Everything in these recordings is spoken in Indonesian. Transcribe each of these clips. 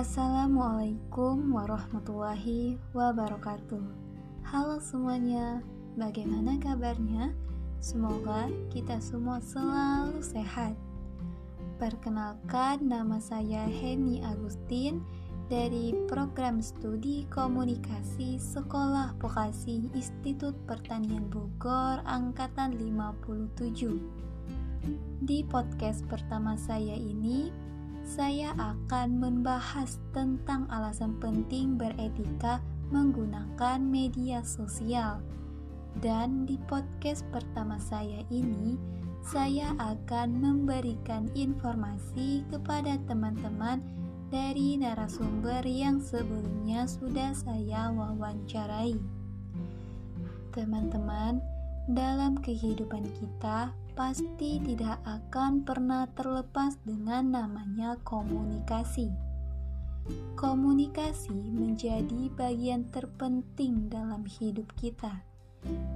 Assalamualaikum warahmatullahi wabarakatuh. Halo semuanya, bagaimana kabarnya? Semoga kita semua selalu sehat. Perkenalkan, nama saya Heni Agustin dari Program Studi Komunikasi Sekolah Vokasi Institut Pertanian Bogor Angkatan 57. Di podcast pertama saya ini, saya akan membahas tentang alasan penting beretika menggunakan media sosial. Dan di podcast pertama saya ini, saya akan memberikan informasi kepada teman-teman dari narasumber yang sebelumnya sudah saya wawancarai. Teman-teman, dalam kehidupan kita, pasti tidak akan pernah terlepas dengan namanya komunikasi. Komunikasi menjadi bagian terpenting dalam hidup kita.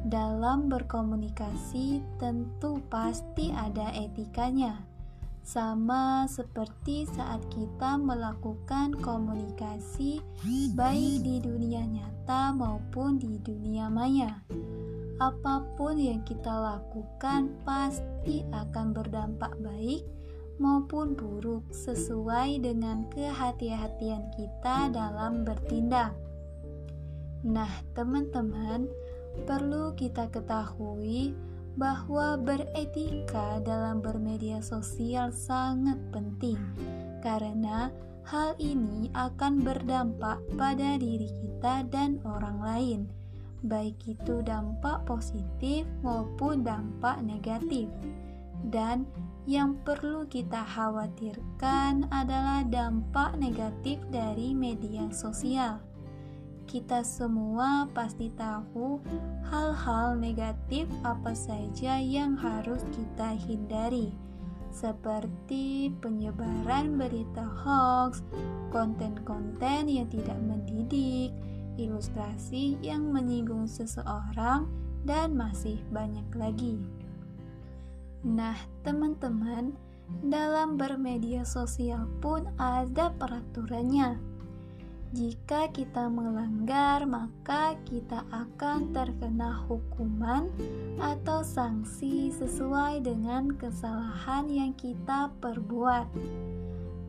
Dalam berkomunikasi, tentu pasti ada etikanya, sama seperti saat kita melakukan komunikasi, baik di dunia nyata maupun di dunia maya apa pun yang kita lakukan pasti akan berdampak baik maupun buruk sesuai dengan kehati-hatian kita dalam bertindak. Nah, teman-teman, perlu kita ketahui bahwa beretika dalam bermedia sosial sangat penting karena hal ini akan berdampak pada diri kita dan orang lain baik itu dampak positif maupun dampak negatif. Dan yang perlu kita khawatirkan adalah dampak negatif dari media sosial. Kita semua pasti tahu hal-hal negatif apa saja yang harus kita hindari, seperti penyebaran berita hoax, konten-konten yang tidak mendidik, ilustrasi yang menyinggung seseorang, dan masih banyak lagi. Nah, teman-teman, dalam bermedia sosial pun ada peraturannya. Jika kita melanggar, maka kita akan terkena hukuman atau sanksi sesuai dengan kesalahan yang kita perbuat.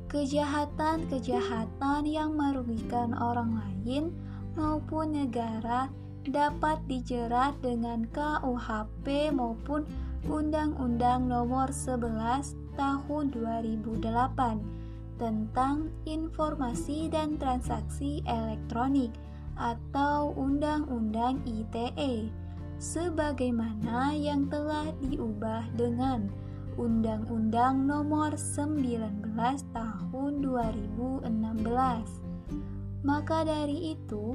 Kejahatan-kejahatan yang merugikan orang lain maupun negara dapat dijerat dengan KUHP maupun Undang-Undang Nomor 11 Tahun 2008 tentang Informasi dan Transaksi Elektronik atau Undang-Undang ITE sebagaimana yang telah diubah dengan Undang-Undang Nomor 19 Tahun 2016. Maka dari itu,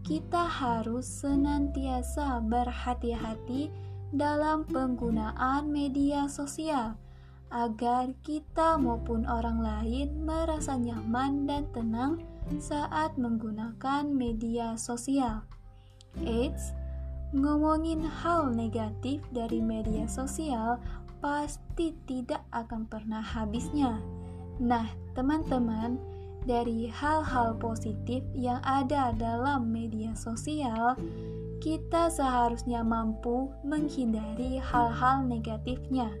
kita harus senantiasa berhati-hati dalam penggunaan media sosial agar kita maupun orang lain merasa nyaman dan tenang saat menggunakan media sosial. Eits, ngomongin hal negatif dari media sosial pasti tidak akan pernah habisnya. Nah, teman-teman, dari hal-hal positif yang ada dalam media sosial, kita seharusnya mampu menghindari hal-hal negatifnya.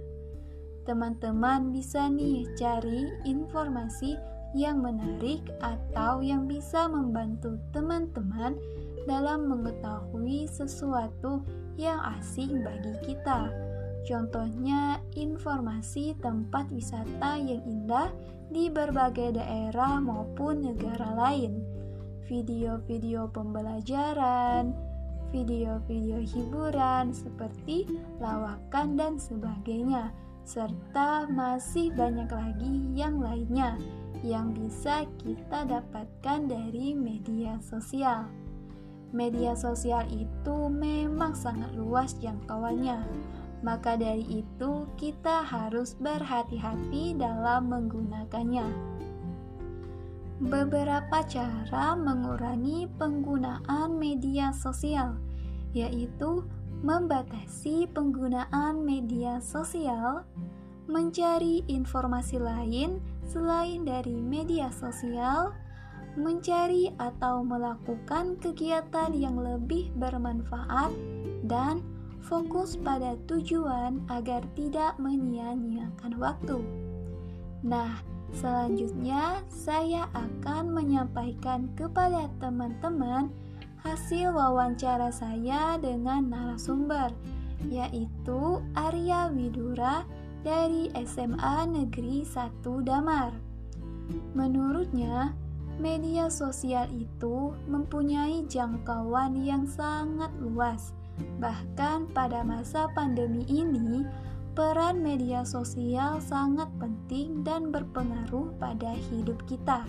Teman-teman bisa nih cari informasi yang menarik atau yang bisa membantu teman-teman dalam mengetahui sesuatu yang asing bagi kita. Contohnya, informasi tempat wisata yang indah di berbagai daerah maupun negara lain, video-video pembelajaran, video-video hiburan seperti lawakan dan sebagainya, serta masih banyak lagi yang lainnya yang bisa kita dapatkan dari media sosial. Media sosial itu memang sangat luas jangkauannya maka dari itu, kita harus berhati-hati dalam menggunakannya. Beberapa cara mengurangi penggunaan media sosial, yaitu membatasi penggunaan media sosial, mencari informasi lain selain dari media sosial, mencari atau melakukan kegiatan yang lebih bermanfaat, dan fokus pada tujuan agar tidak menyia-nyiakan waktu. Nah, selanjutnya saya akan menyampaikan kepada teman-teman hasil wawancara saya dengan narasumber, yaitu Arya Widura dari SMA Negeri 1 Damar. Menurutnya, media sosial itu mempunyai jangkauan yang sangat luas. Bahkan pada masa pandemi ini, peran media sosial sangat penting dan berpengaruh pada hidup kita.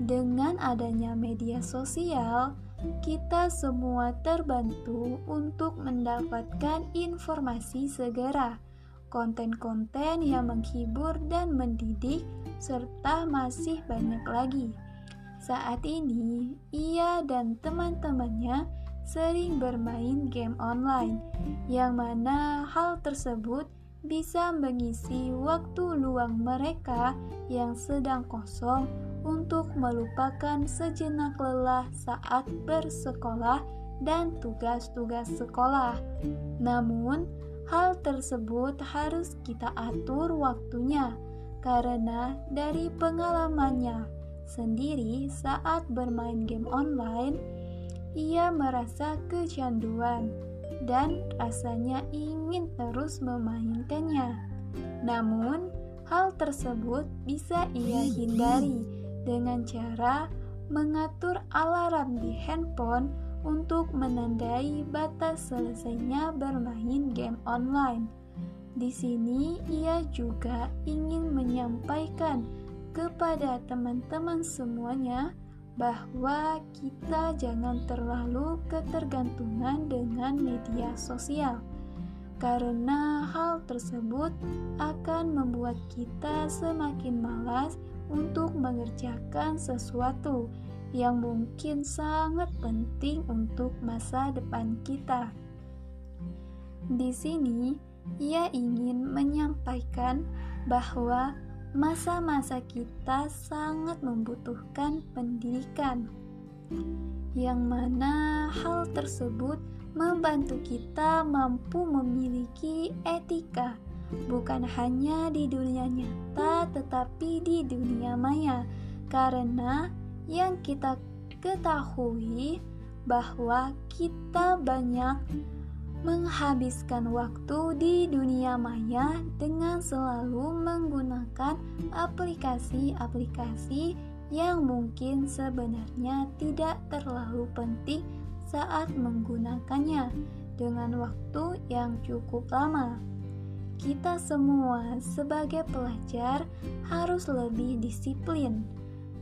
Dengan adanya media sosial, kita semua terbantu untuk mendapatkan informasi segera, konten-konten yang menghibur dan mendidik, serta masih banyak lagi. Saat ini, ia dan teman-temannya sering bermain game online, yang mana hal tersebut bisa mengisi waktu luang mereka yang sedang kosong untuk melupakan sejenak lelah saat bersekolah dan tugas-tugas sekolah. Namun, hal tersebut harus kita atur waktunya karena dari pengalamannya sendiri saat bermain game online ia merasa kecanduan dan rasanya ingin terus memainkannya. Namun, hal tersebut bisa ia hindari dengan cara mengatur alarm di handphone untuk menandai batas selesainya bermain game online. Di sini, ia juga ingin menyampaikan kepada teman-teman semuanya bahwa kita jangan terlalu ketergantungan dengan media sosial, karena hal tersebut akan membuat kita semakin malas untuk mengerjakan sesuatu yang mungkin sangat penting untuk masa depan kita. Di sini, ia ingin menyampaikan bahwa masa-masa kita sangat membutuhkan pendidikan, yang mana hal tersebut membantu kita mampu memiliki etika, bukan hanya di dunia nyata, tetapi di dunia maya, karena yang kita ketahui bahwa kita banyak menghabiskan waktu di dunia maya dengan selalu menggunakan aplikasi-aplikasi yang mungkin sebenarnya tidak terlalu penting saat menggunakannya dengan waktu yang cukup lama. Kita semua sebagai pelajar harus lebih disiplin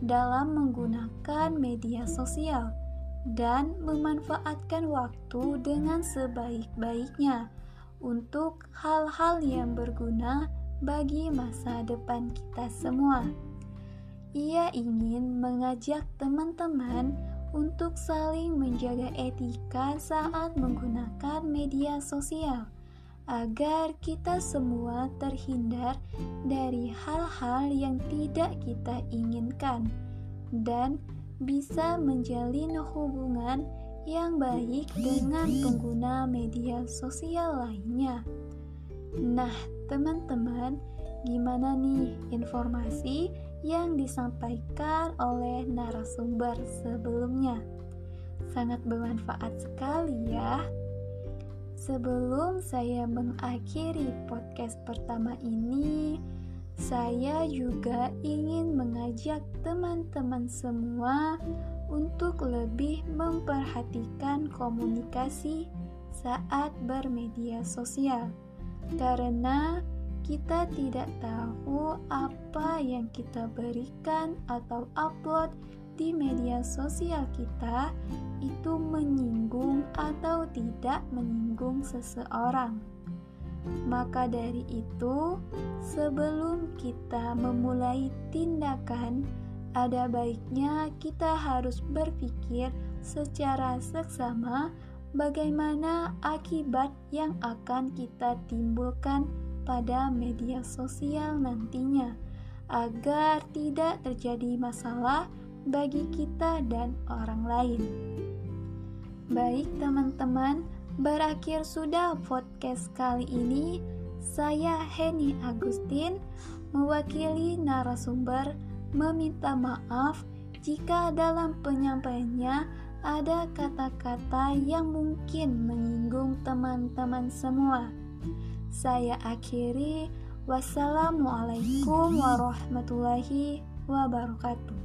dalam menggunakan media sosial dan memanfaatkan waktu dengan sebaik-baiknya untuk hal-hal yang berguna bagi masa depan kita semua. Ia ingin mengajak teman-teman untuk saling menjaga etika saat menggunakan media sosial, agar kita semua terhindar dari hal-hal yang tidak kita inginkan dan bisa menjalin hubungan yang baik dengan pengguna media sosial lainnya. Nah, teman-teman, gimana nih informasi yang disampaikan oleh narasumber sebelumnya? Sangat bermanfaat sekali ya. Sebelum saya mengakhiri podcast pertama ini, saya juga ingin mengajak teman-teman semua untuk lebih memperhatikan komunikasi saat bermedia sosial, karena kita tidak tahu apa yang kita berikan atau upload di media sosial kita itu menyinggung atau tidak menyinggung seseorang. Maka dari itu, sebelum kita memulai tindakan, ada baiknya kita harus berpikir secara seksama bagaimana akibat yang akan kita timbulkan pada media sosial nantinya, agar tidak terjadi masalah bagi kita dan orang lain. Baik, teman-teman, berakhir sudah podcast kali ini. Saya Heni Agustin, mewakili narasumber, meminta maaf jika dalam penyampaiannya ada kata-kata yang mungkin menyinggung teman-teman semua. Saya akhiri, wassalamualaikum warahmatullahi wabarakatuh.